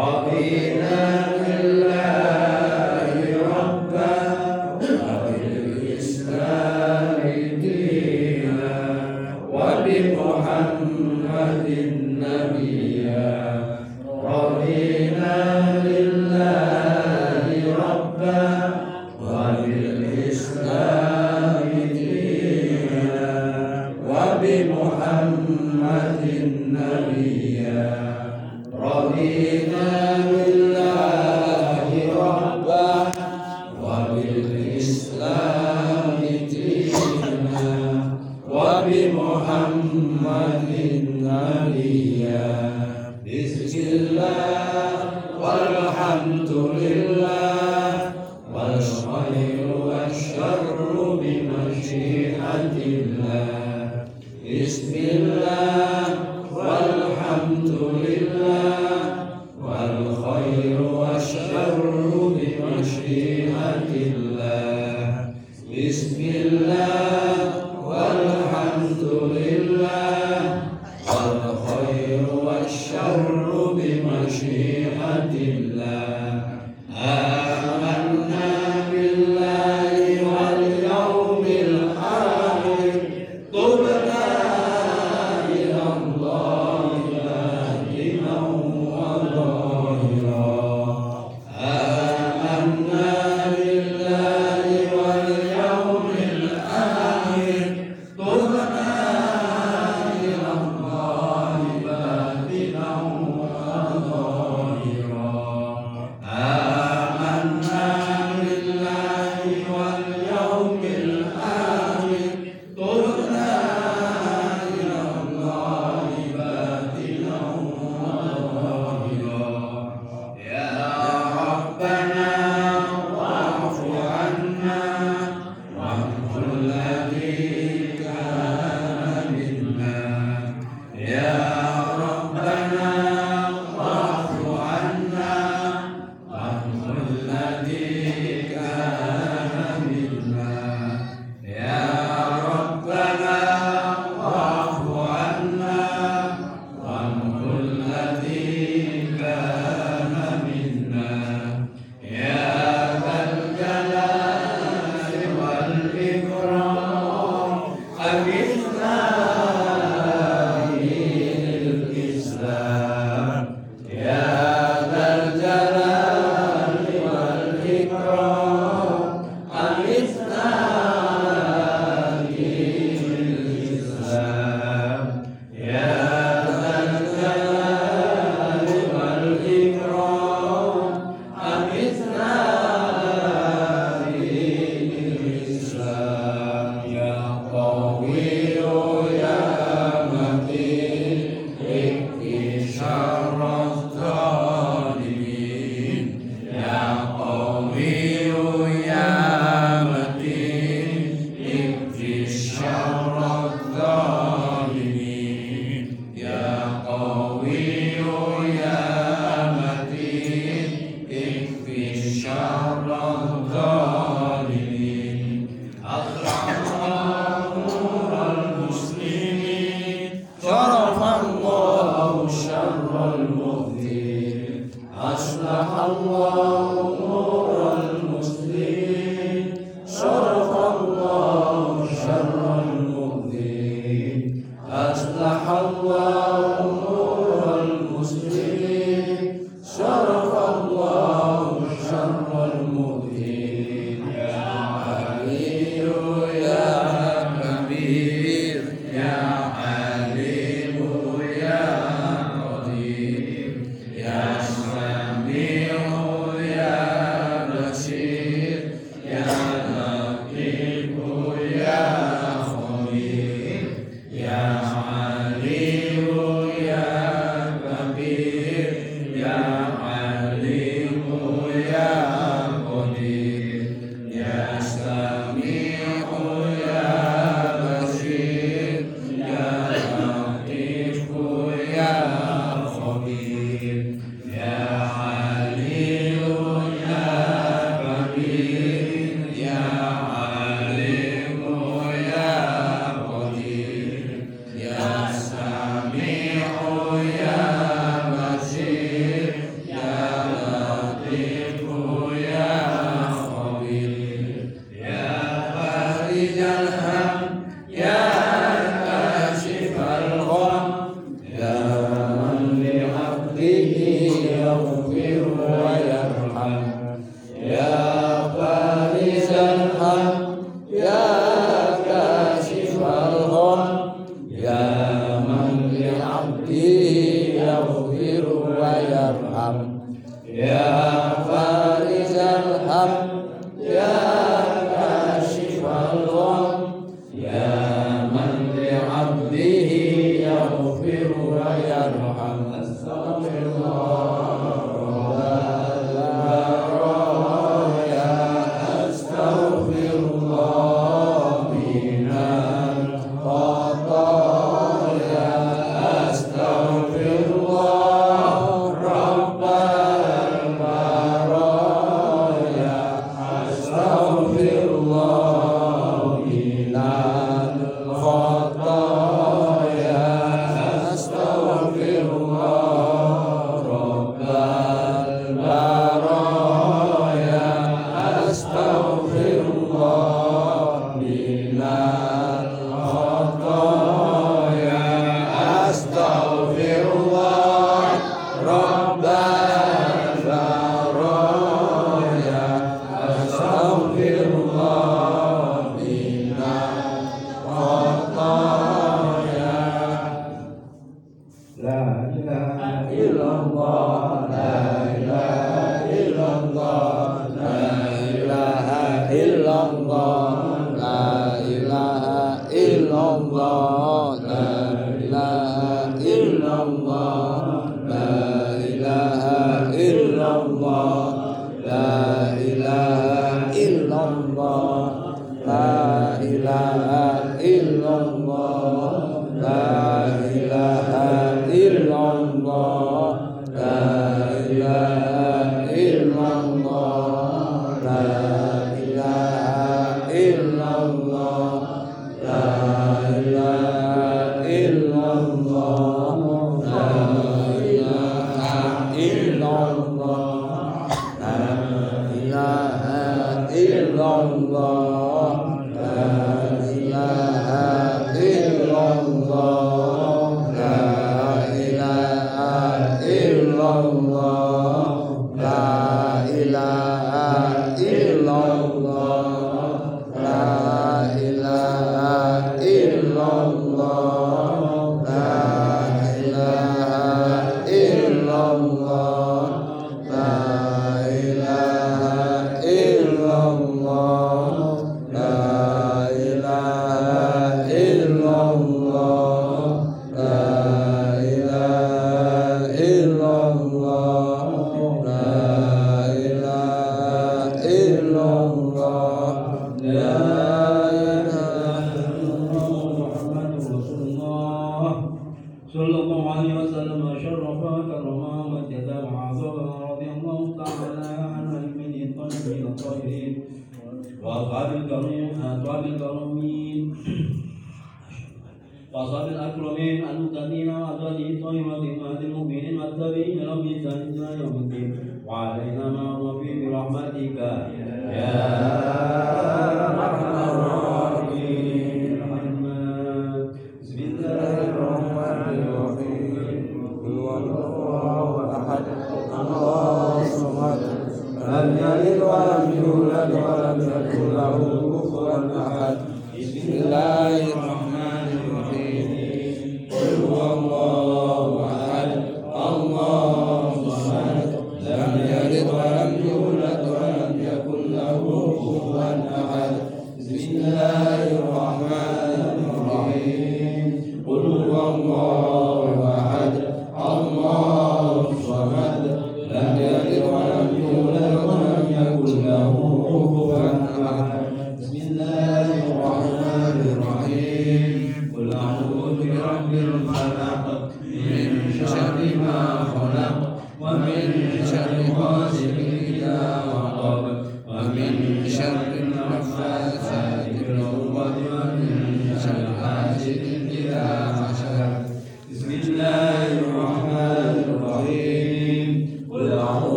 Amen.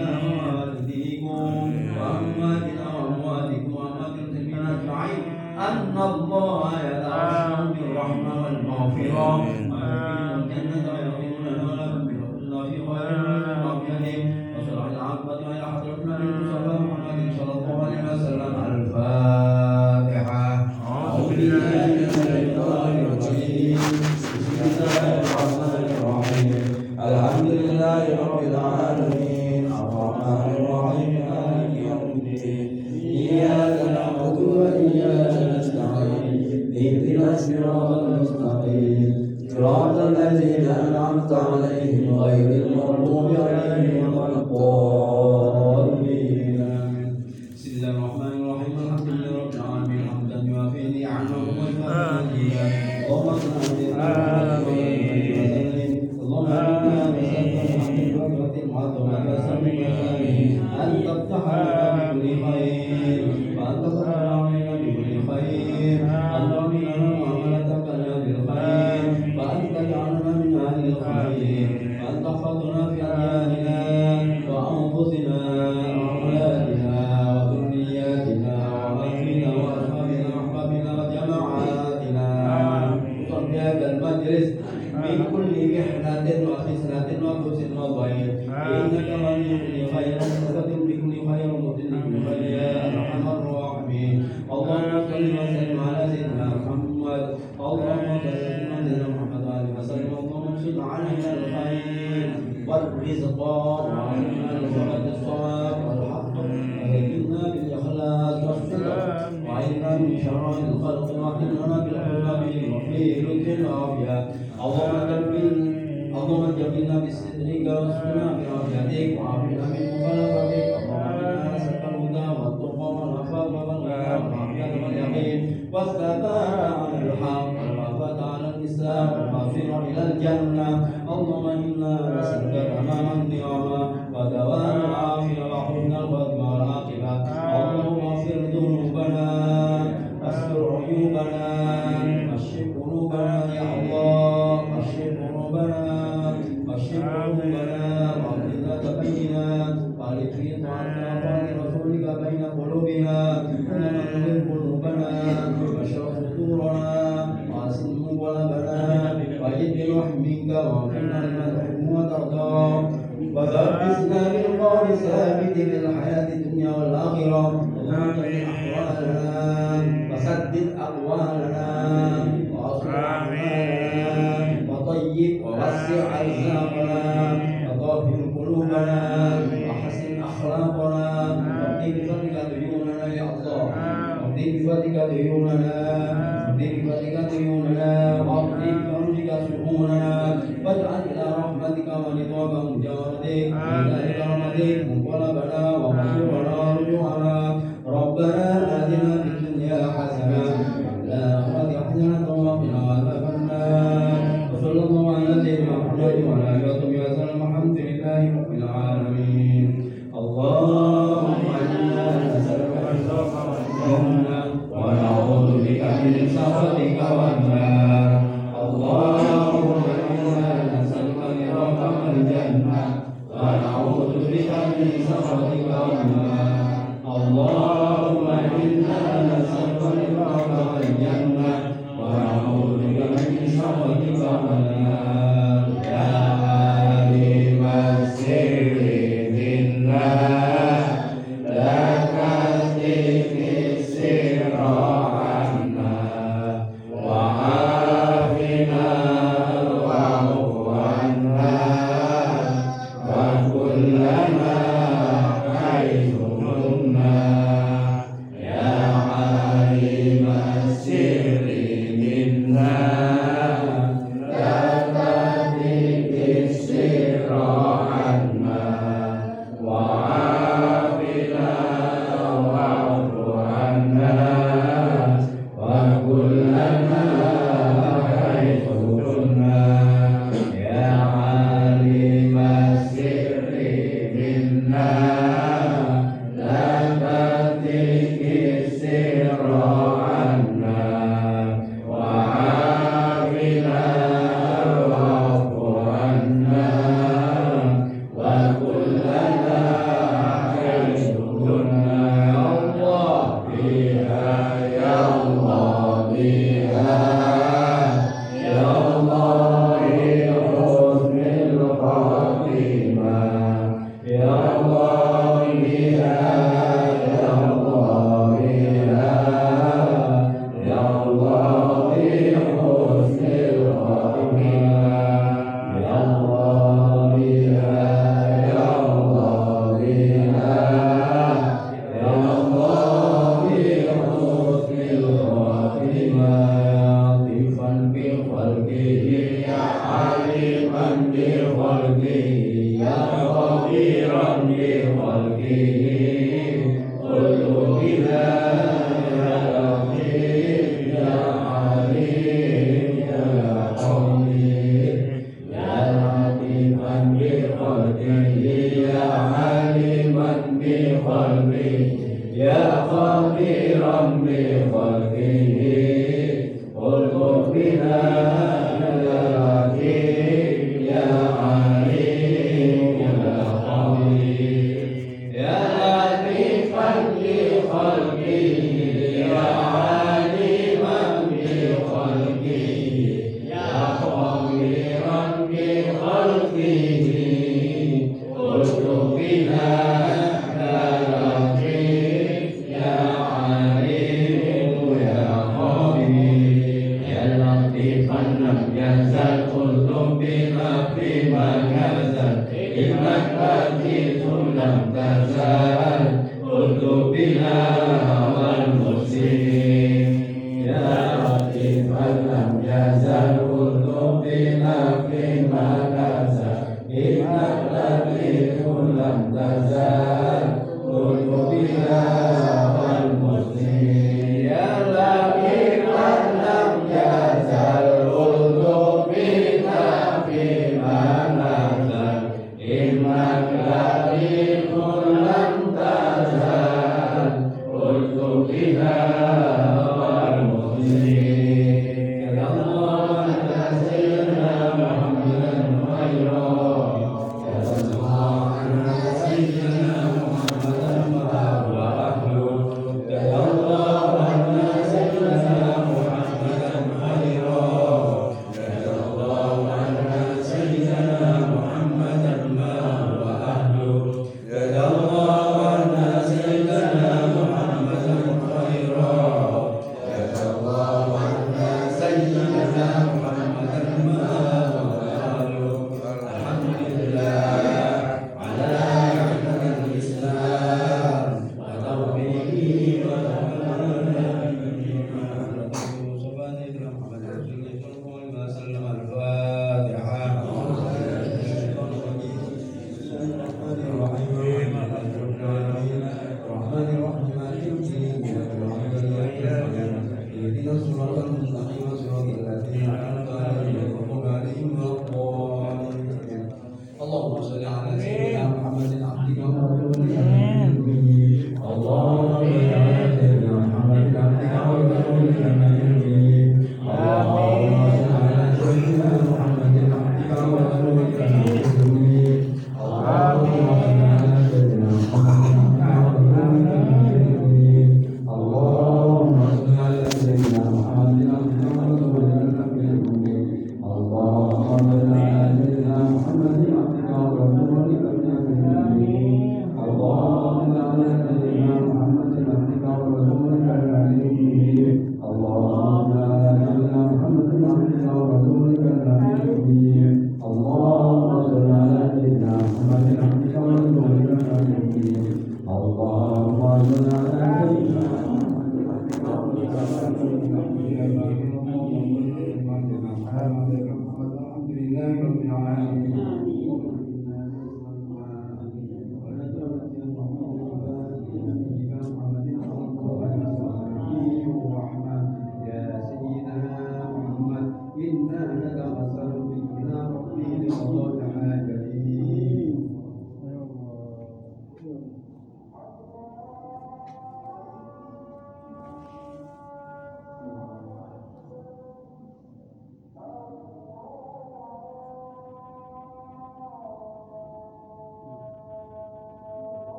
أمواتكم وأموات أمواتكم وأمواتكم أجمعين أن الله في الخلق وحلنا بالحلم وحي لطف وعافية اللهم جبلنا اللهم جبلنا بسترك واسقنا برحمتك وعافنا من مغلقتك اللهم انا نسألك الهدى والتقى والعفاف والغنى والعافية واليقين والثبات على الحق والعفاة على الإسلام والمغفرة إلى الجنة اللهم إنا نسألك الأمانة Thank you.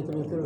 Itu itu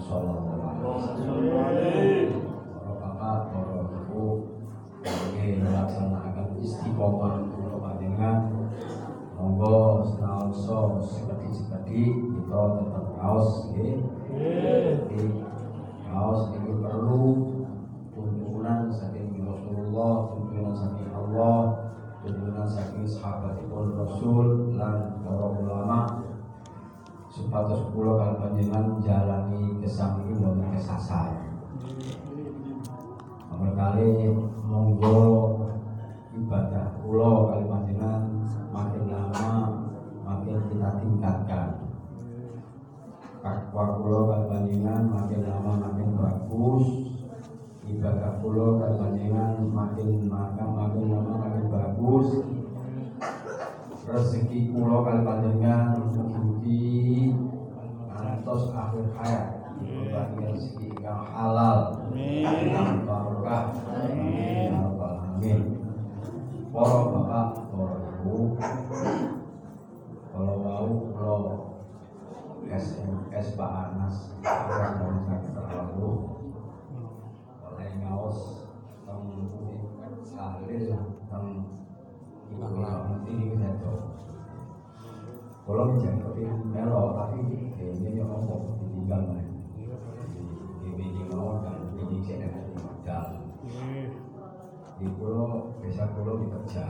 besar Muhammad panjenengan makin lama makin bagus. Ibadah pulau panjenengan makin makan makin lama makin bagus. Rezeki pulau panjenengan mugi-mugi ngantos akhir hayat. Berbagi rezeki yang halal. Yang barokah. Ya rabbal alamin para bapak para ibu. Kalau mau kalau SMS Pak Anas orang mau sakit terlalu oleh ngaos teng salil teng ibu ini saya kalau menjadi kepingin melo tapi ini yang ngomong ditinggal nih di mau dan meeting saya nanti modal di pulau bisa pulau dikerja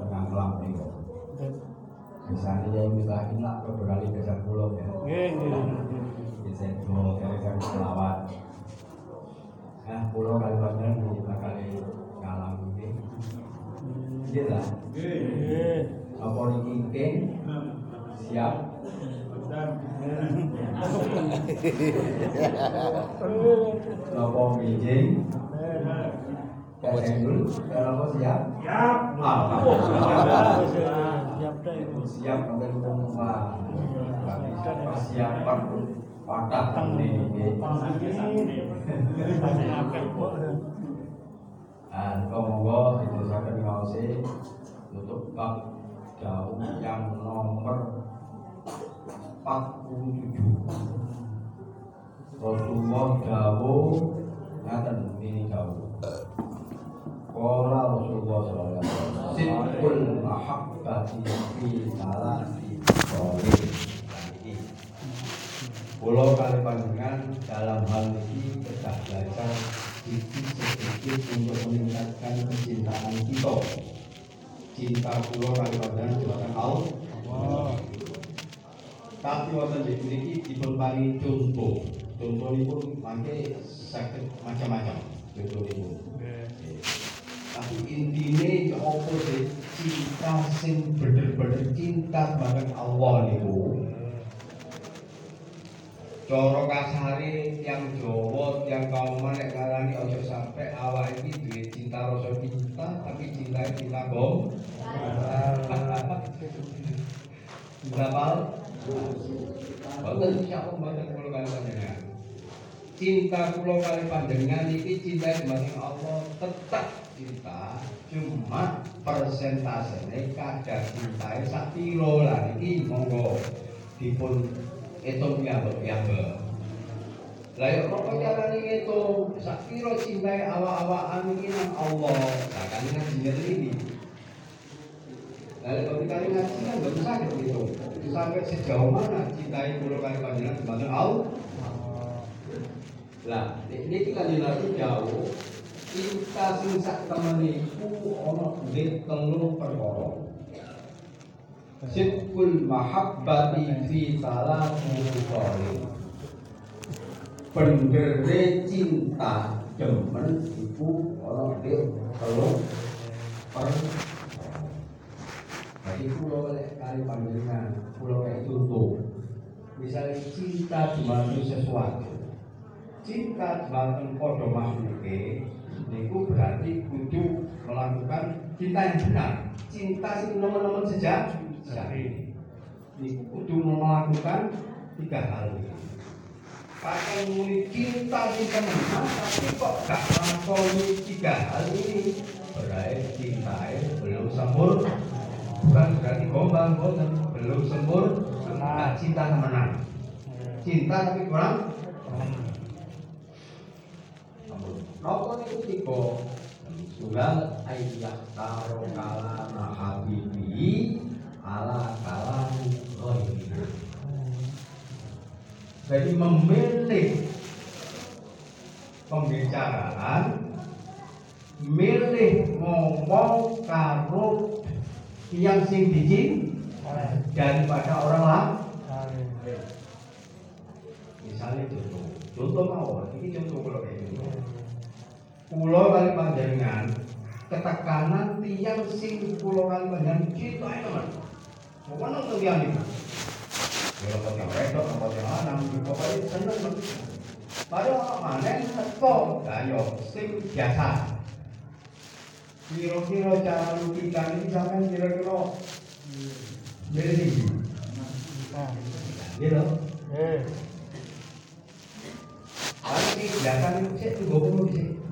tengah kelam nih kok misalnya yang misalnya lah beberapa kali bisa pulau ya. Bisa pulau kali kali selawat nah pulau kali banyak di kali kalang ini. Iya lah. Apa ini siap. Nopo mijing Kesendul Nopo siap? Siap Siap rumah Persiapan Patah ini Dan monggo ditulisakan ngawasi Untuk bab jauh yang nomor 47 Rasulullah jauh ngaten ini jauh Qala Rasulullah sallallahu alaihi wasallam Sidqul mahabbati fi salati sholih Pulau kali panjenengan dalam hal ini kita belajar sedikit sedikit untuk meningkatkan kecintaan kita. Cinta pulau kali panjenengan kepada Allah. Tapi wonten di mriki dipun paringi contoh. Contohipun mangke saged macam-macam. Contohipun. Tapi intine apa sih cinta sing bener-bener cinta bareng Allah niku. Cara kasare yang Jawa, yang kaum nek ngarani aja sampai awak iki duwe cinta rasa cinta tapi cinta cinta bom. Berapa? Boten insyaallah boten kula kali panjenengan. Cinta kula kali panjenengan iki cinta dumateng Allah tetap cinta, cuma persentasenya kadar cintae sak piro lah iki monggo dipun itu piyambak piyambak. Lah ya kok carane itu sak kira cintai awak-awakan nang Allah. Lah kan ngaji ini. Lalu kalau kita ngaji kan nggak bisa gitu. Sampai sejauh mana cintai pulau kali panjenengan sebagai Allah. Lah, ini kita jelaskan jauh. Kita sing sak temen iku ana di telur perkara. Sidqul mahabbati fi salatu qali. Pendere cinta demen iku ana di telur perkara. Jadi oleh kali panjenengan, pulau kayak contoh. Misalnya cinta dibantu sesuatu, cinta dibantu podo makhluknya, itu berarti kudu melakukan cinta yang benar. Cinta sih nomor-nomor sejak sejak ini. Itu kudu melakukan tiga hal. Pakai muni cinta sih benar, tapi kok gak melakukan tiga hal ini, berarti cinta belum sempurna bukan berarti gombal boten belum sempurna cinta temenan cinta tapi kurang Nopo niku tiga Surat ayat taro kala habibi ala kala ghairina. Jadi memilih pembicaraan milih ngomong karo yang sing dijin daripada orang lain. Misalnya contoh, contoh mau, ini contoh kalau kayak gitu. Pulau kali panjangan, ketekanan tiang sing pulau kali panjangan kita itu kan. Bukan untuk tiang ini. Kalau kau yang redok, kau yang lanang, pokoknya seneng. Padahal orang mana teko, ayo sing biasa. Kira-kira cara lukisan ini sampai kira-kira tinggi. Gitu. Paling di belakang itu saya tuh gue sih.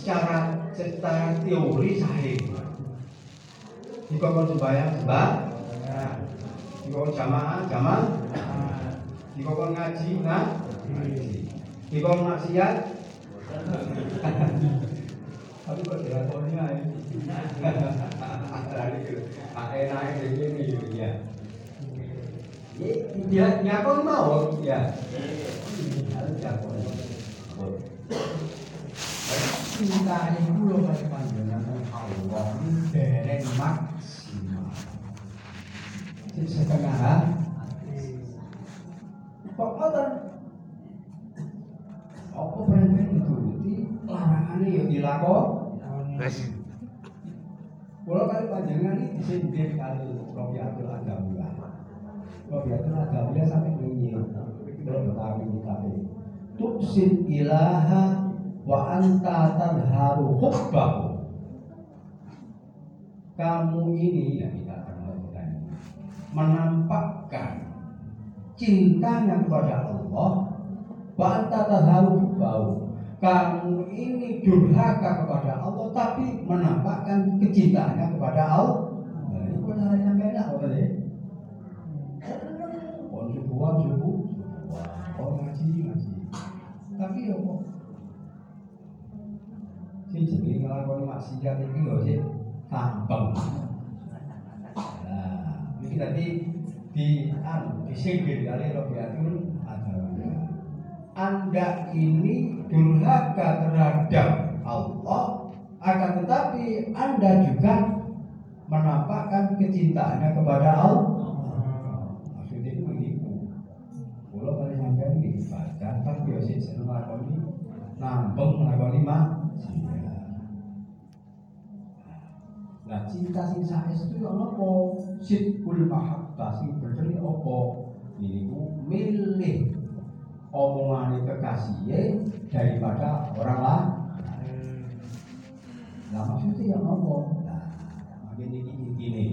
secara secara teori saya. Jika kau sembahyang sembah, jika kau jamaah jamaah, jika kau ngaji ngaji, jika kau maksiat tapi kok dilakoni ae. Pak enak ini ya. Ya, nyakon mau ya. Harus nyakon. Cinta ini dulu pada panjenengan Allah dereng maksimal. Sing setengah hati. Kok ngoten? Apa perintah dituruti, larangannya ya dilakon. Kalau kali panjangan ini disindir kali betawi. Tuksin ilaha wa anta tadharu hubbahu. Kamu ini yang kita kenal menampakkan cintanya kepada Allah wa anta tadharu hubbahu kamu ini durhaka kepada Allah tapi menampakkan kecintaannya kepada Allah. Nah, ini pun hal yang deh? Oh subuhan subuh, oh ngaji ngaji. Tapi ya kok sing jenenge nglakoni maksiat iki yo sih tampeng. Nah, ini tadi di anu disinggir kali Robiatul Adawiyah. Anda ini durhaka terhadap Allah akan tetapi Anda juga menampakkan kecintaannya kepada Allah maksudnya itu menipu kalau kali sampai ini baca tapi ya sih seneng lakoni nambeng lakoni mah Nah cinta sing saes itu yang apa? Sitkul mahabbah sing bener apa? Ini ku milih omongan kekasihnya daripada orang lain. Nah maksudnya yang ngomong, nah makin ini gini.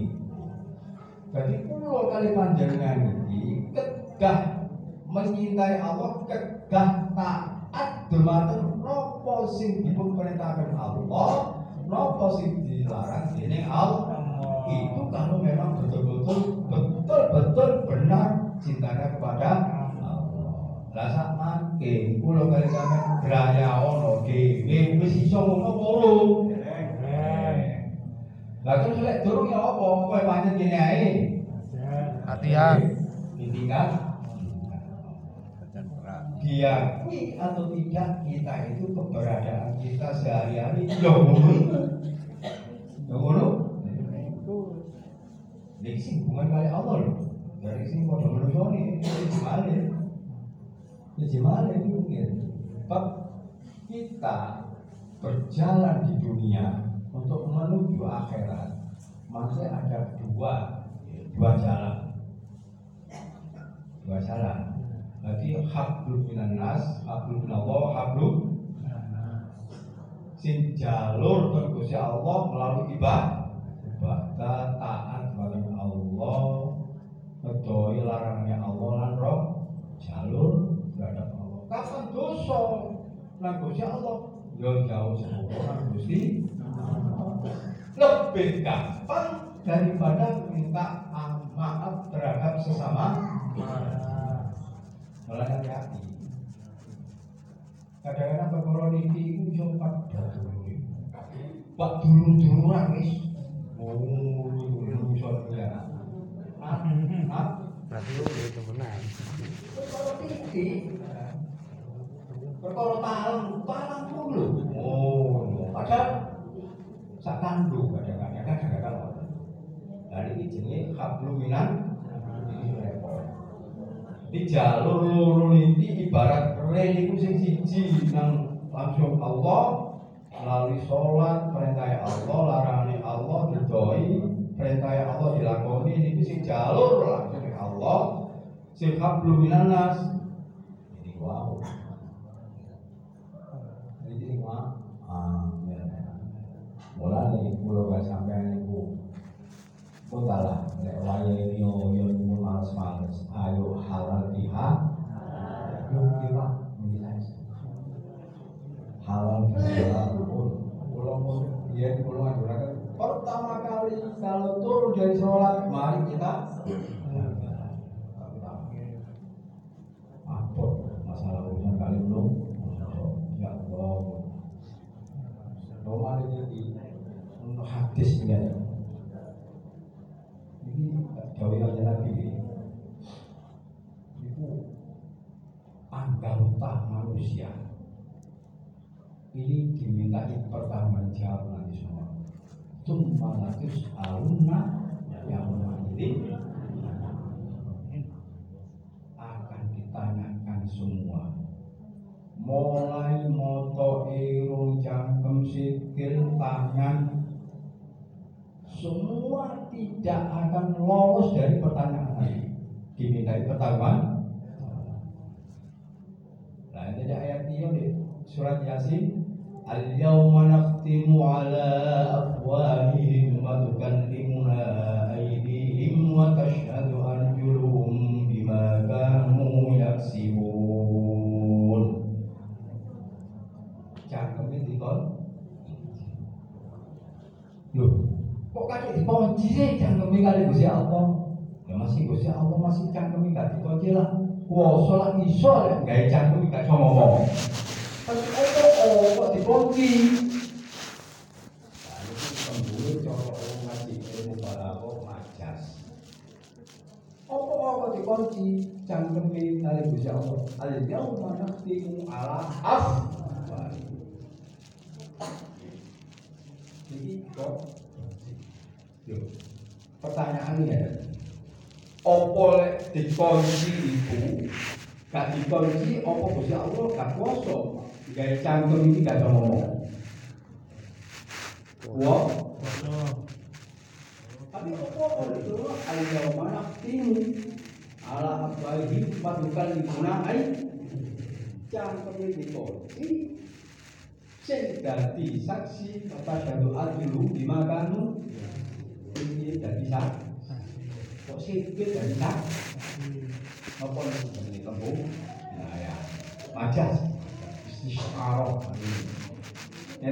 Jadi pulau kali panjangan ini kegah mencintai Allah, kegah taat dumateng nopo sing dipun perintahkan Allah, nopo sing dilarang dening Allah. Itu kalau memang betul-betul betul-betul benar cintanya kepada Allah. Lah sak mangke kula kali sampean graya ono dhewe wis iso ngono polo. Lah terus lek durung ya apa? Kowe pancen kene ae. Latihan. Tinggal diakui atau tidak kita itu keberadaan kita sehari-hari. Ya ngono. Ya ngono. Ini sing hubungan kali Allah loh dari sing pada manusia ini ini gimana ini gimana ini mungkin. Sebab kita berjalan di dunia untuk menuju akhirat masih ada dua dua jalan. Dua jalan Berarti minan nas, hablum minallah, hablum sing jalur Gusti Allah melalui ibadah. Ibadah taat kepada Allah ngedoi larangnya Allah lan roh jalur terhadap Allah. Kapan dosa lan Allah? Yo jauh sepuluh lan lebih gampang daripada minta maaf terhadap sesama malah hati-hati kadang-kadang perkara niki itu iso padha Pak dulur-duluran wis. Oh dulur iso ya. Ah ah. Berarti itu benar. perkara titik. Perkara talang talang dulu oh padahal sak kandung kadang-kadang kadang-kadang. Dari ini jenenge hablum minan ini repot di jalur loro ini ibarat rel iku sing siji nang langsung Allah melalui sholat perintah Allah larangan Allah didoi perintah Allah dilakoni. Ini sing jalur langsung ke Allah sing hablum minan nas. Ini wow ini wah ah ya mulai pulau gak sampai niku Kutalah, nek waya yo yo males-males. Ayo halal biha. Yo milas. Halal biha. Kula pun biyen kula ngaturaken pertama kali kalau turun dari sholat mari kita apa masalah urusan kali belum ya Allah Roma ini hadis ya jauh aja lagi itu anggota manusia ini pertanggung jawab nanti semua. Cuma latus aluna yang ini akan ditanyakan semua. Mulai moto irung cangkem sikil tangan. Semua tidak akan lolos dari pertanyaan dimintai pertanyaan ada ayat ini di surat yasin al yawma nakhtimu ala afwahihim wa tukallimuna aydihim wa tashhadu arjuluhum bima kanu yaksibun. Cangkemnya dikon Loh, kok kadek dikunci sih? Cangkemi kali Gusti Allah. Ya masih Gusti Allah masih cangkemi gak dikunci lah kuasa lah iso ya gak cangkemi gak iso ngomong. Tapi oh kok dikunci pemburu cara ngaji ilmu balaghah majas. Apa kok dikunci cangkemi kali Gusti Allah. Al yauma nakhtimu ala afwahihim Jadi kok? Yuk, pertanyaannya Opo dikunci itu Gak dikunci, opo Gusti Allah gak kuasa? Gaya cangkem ini gak bisa ngomong. Wah, tapi opo itu? Al-Yawmana timu Ala abaihi Padukan di ay cangkeme dikunci sing dadi saksi jadu adilu di makanu. Ini dadi saksi kok sipil dadi saksi apa ini tembung nah ya majas istiqaroh ini ya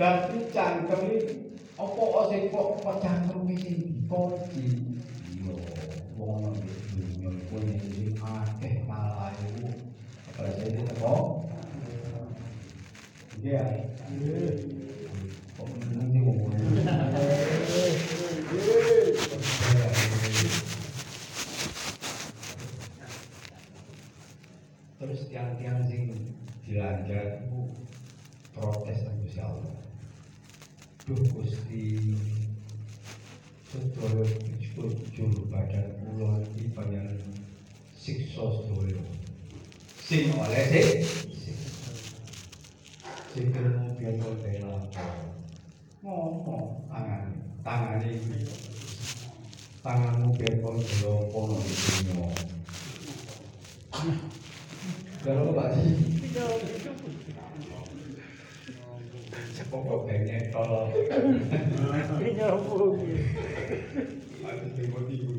dadi cangkeme apa sing kok kok sing dikunci yo wong nang dunya iku sing akeh malah iku apa teko Iya. Kok ini ngomongnya? Terus tiang-tiang sing dilanggar itu protes nang Gusti Allah. Duh Gusti sedaya jujur badan kula iki panjenengan siksa sedaya. Sing oleh sik. Sikilmu biasa bela ngomong tangan tangan ini tanganmu bela kono di kalau pak sih sepokok kayaknya kalau Ini nyambung. ada tiba-tiba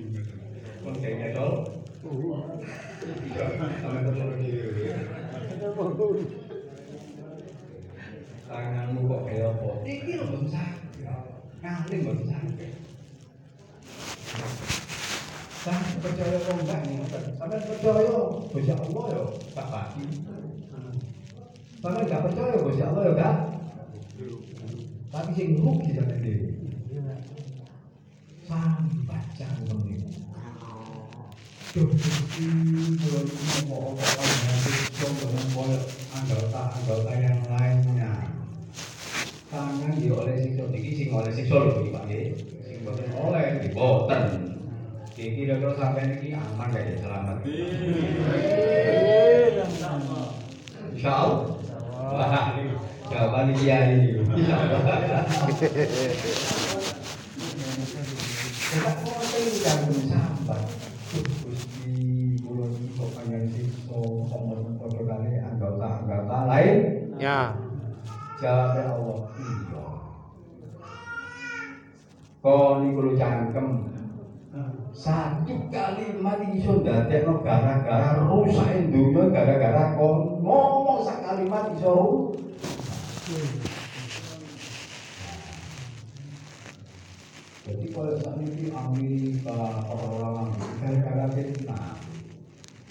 kayaknya kalau sama kalau diri tanganmu kok kayak apa? Iki lho belum sakit. Ngalim belum sakit. Sampai percaya kok enggak nih? Sampai percaya, Gusti Allah ya, tak pasti. Sampai enggak percaya Gusti Allah ya, enggak. Tapi sing rugi dhewe. Sampai jangan niku. Duh, niku mau apa hati dengan koyo anggota anggota yang lainnya. Tangan di oleh siksa iki sing oleh siksa lho Pak nggih. Sing boten oleh nggih boten. Iki kira-kira sampeyan iki aman gak ya selamat. Insya Allah. Wah, jawaban iki ya ini. Anggota-anggota lain. Ya. Jawabnya Allah iya. Kau niku cangkem. Satu kalimat iso ndadekno gara-gara rusak dunya gara-gara kon ngomong sak kalimat iso. Jadi kalau saat ini Amerika orang gara-gara Vietnam,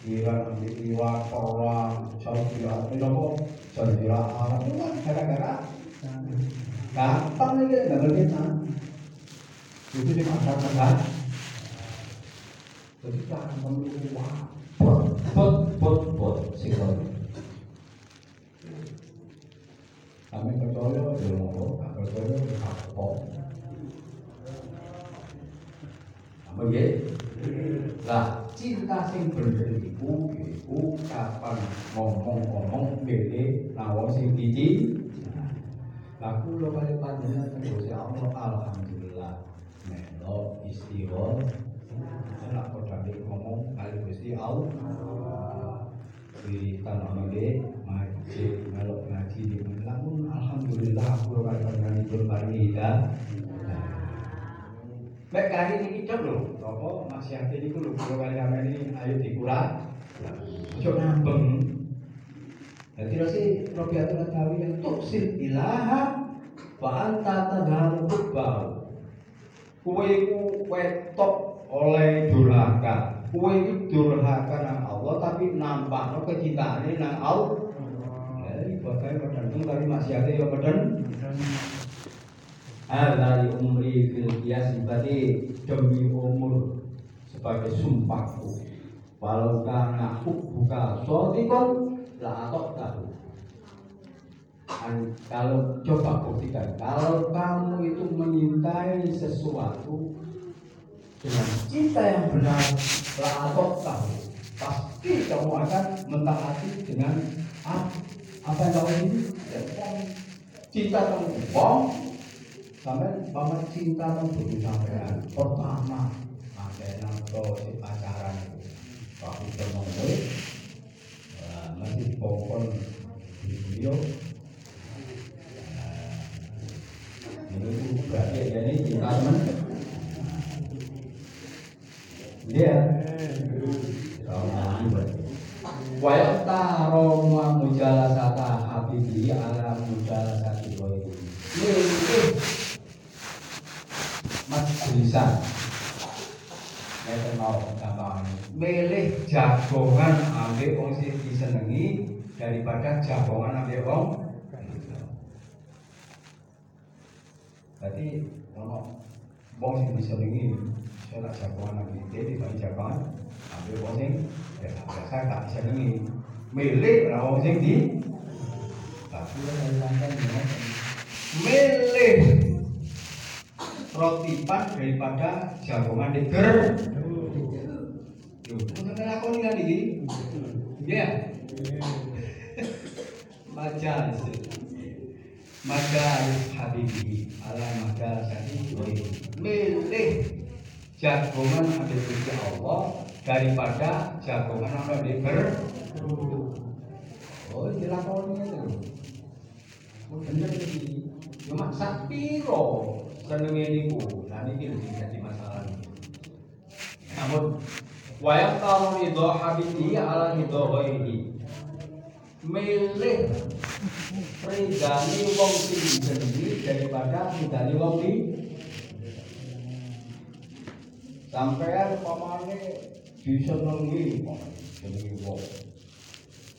Iran, Irak, orang Saudi Arabia, Saudi Arabia, itu kan gara-gara gampang aja nggak Vietnam. Itu di masyarakat. Jadi kan memiliki wah, bot. Kami percaya di ngomong, percaya apa. Apa ya? Lah, cinta sing bener iku iku kapan ngomong-ngomong dhewe lawon sing. Lah kula kali panjenengan Gusti Allah alhamdulillah melo istighfar. Ora kok dadi ngomong kali Gusti Allah. Di tanah nggih masjid melo ngaji di lamun alhamdulillah kula kali panjenengan berbagi hidayah. Mek kali ini kita lho, apa masih ada ini lho, kalau kali kami ini ayo dikurang, ojo nambeng. Jadi nasi Robiatul Adawi yang tuksil ilaha wa anta tadharu kubbau. Kue ku wetok oleh durhaka. Kue itu durhaka nang Allah tapi nampak no kecintaannya nang Allah. Jadi bagai tergantung tapi masih ada yang beden. Ada di umri fil kiasi berarti demi umur sebagai sumpahku. Walau karena hubbuka sodikon la atok tahu. Kalau coba buktikan, kalau kamu itu menyintai sesuatu dengan cinta yang benar, atok tahu. Pasti kamu akan mentaati dengan apa, apa yang kamu ini. Ya, cinta kamu bohong, sampai mama cinta kan butuh sampean pertama ada yang to si pacaran waktu ketemu masih pokon di beliau ini berarti ya ini cinta teman dia wa habibi mau gampang. Milih jagongan ambek wong sing disenengi daripada jagongan ambek wong Berarti ono wong sing disenengi saya jagongan ambek dia dibanding jagongan ambek wong ya biasa gak disenengi. Milih lah wong di Tapi saya daripada jagongan deger. Yo, untuk ngelakoni kan iki? Iya. Majalis. Majalis habibi ala majalis habibi. Milih jagongan ada di Allah daripada jagongan ada di ber. Oh, dilakoni itu. Bener iki. Cuma sak piro senenge niku. Nah niki lho dadi masalah. Namun wa yaqtaru ridho habibi ala ridho ghairihi. Milih ridani wong sing daripada ridani wong li sampean pamane disenengi senengi wong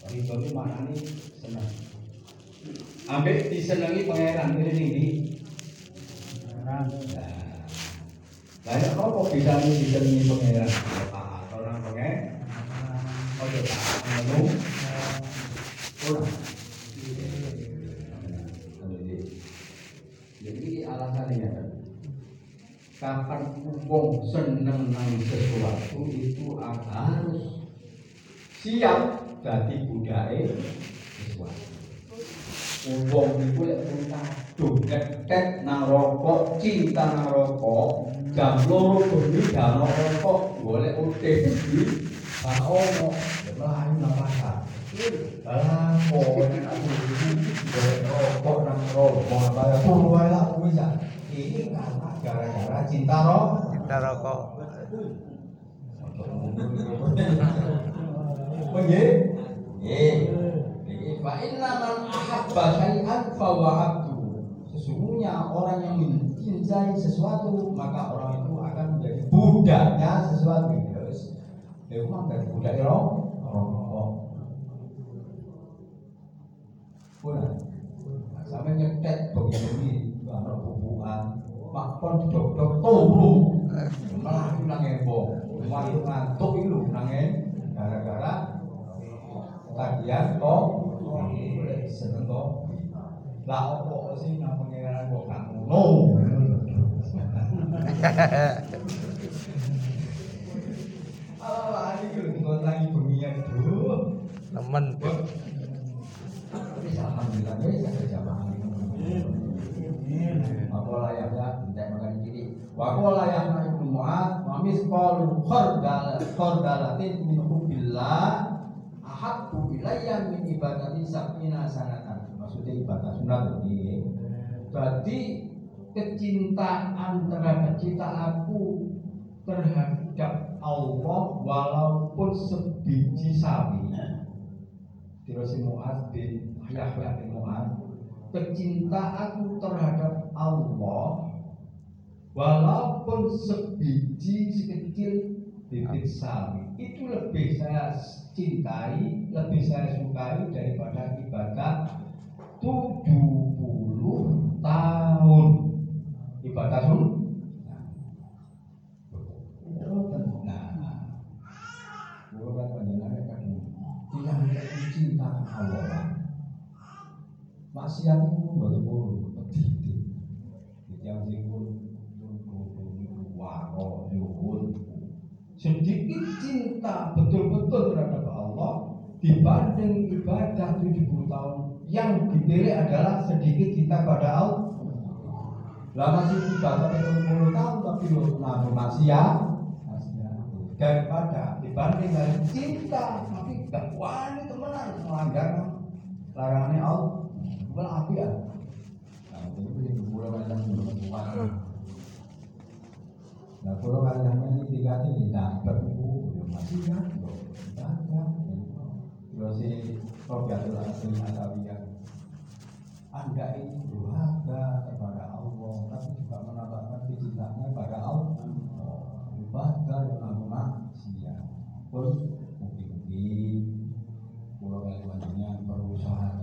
ridho iki maknane seneng ambek disenengi pangeran ini nih banyak kok bisa nih disenengi pangeran? Taat orang pangeran oke taat orang jadi alasannya kapan wong seneng nang sesuatu itu harus siap jadi budaya sesuatu. Wong iku lek cinta doket nang rokok cinta nang rokok jam loro bengi dano rokok golek utek di ono. Melayu nang pasar. Alah, kok nek aku golek rokok nang rokok apa ya turu wae lah. Ini karena gara-gara cinta rokok. Cinta rokok. Oh nggih? Niki fa inna man ahabba syai'an fa huwa abdu. Sesungguhnya orang yang mencintai sesuatu maka orang itu akan menjadi budaknya sesuatu. Terus, ya memang dari budak rokok. Rokok. Puna. Sampai nyetek bagian makpon didok-dok turu. Melayu nang embong. Waktu ngantuk lho nang gara-gara kajian kok seneng kok. Lah opo sih nang pengeran kok gak ngono. Alah iki lho ngotangi bengian lho. Nemen. Alhamdulillah ya ada jamaah Aku layaknya tidak makan kiri. Wa qala ya ibnu Mu'ad wa misqalu khardal khardalatin min hubbillah ahabbu ilayya min ibadati sabina sanatan. Maksudnya ibadah sunat ini. Berarti kecintaan terhadap cinta aku terhadap Allah walaupun sebiji sawi. Terus Mu'ad bin Yahya bin Mu'ad kecintaanku terhadap Allah walaupun sebiji sekecil bibit sawi. Itu lebih saya cintai, lebih saya sukai daripada maksiat itu mboten pun pedhi. Yang sing waro nyuwun. Sedikit cinta betul-betul terhadap Allah dibanding ibadah 70 tahun yang dipilih adalah sedikit cinta pada Allah. Lah masih ibadah 70 tahun tapi lo nabi maksiat daripada dibanding dengan cinta tapi gak wani teman benar melanggar larangannya Allah api ya nah yang pulau kalian belum kuat nah pulau kalian ini tiga ini dapat itu ya masih kan dapat terus si Robiatul Asli Asawiyah anda ini durhaka kepada Allah. Tapi juga menampakkan cintanya pada Allah. Ibadah yang kamu maksiat. Pun mungkin-mungkin pulau Kalimantannya berusaha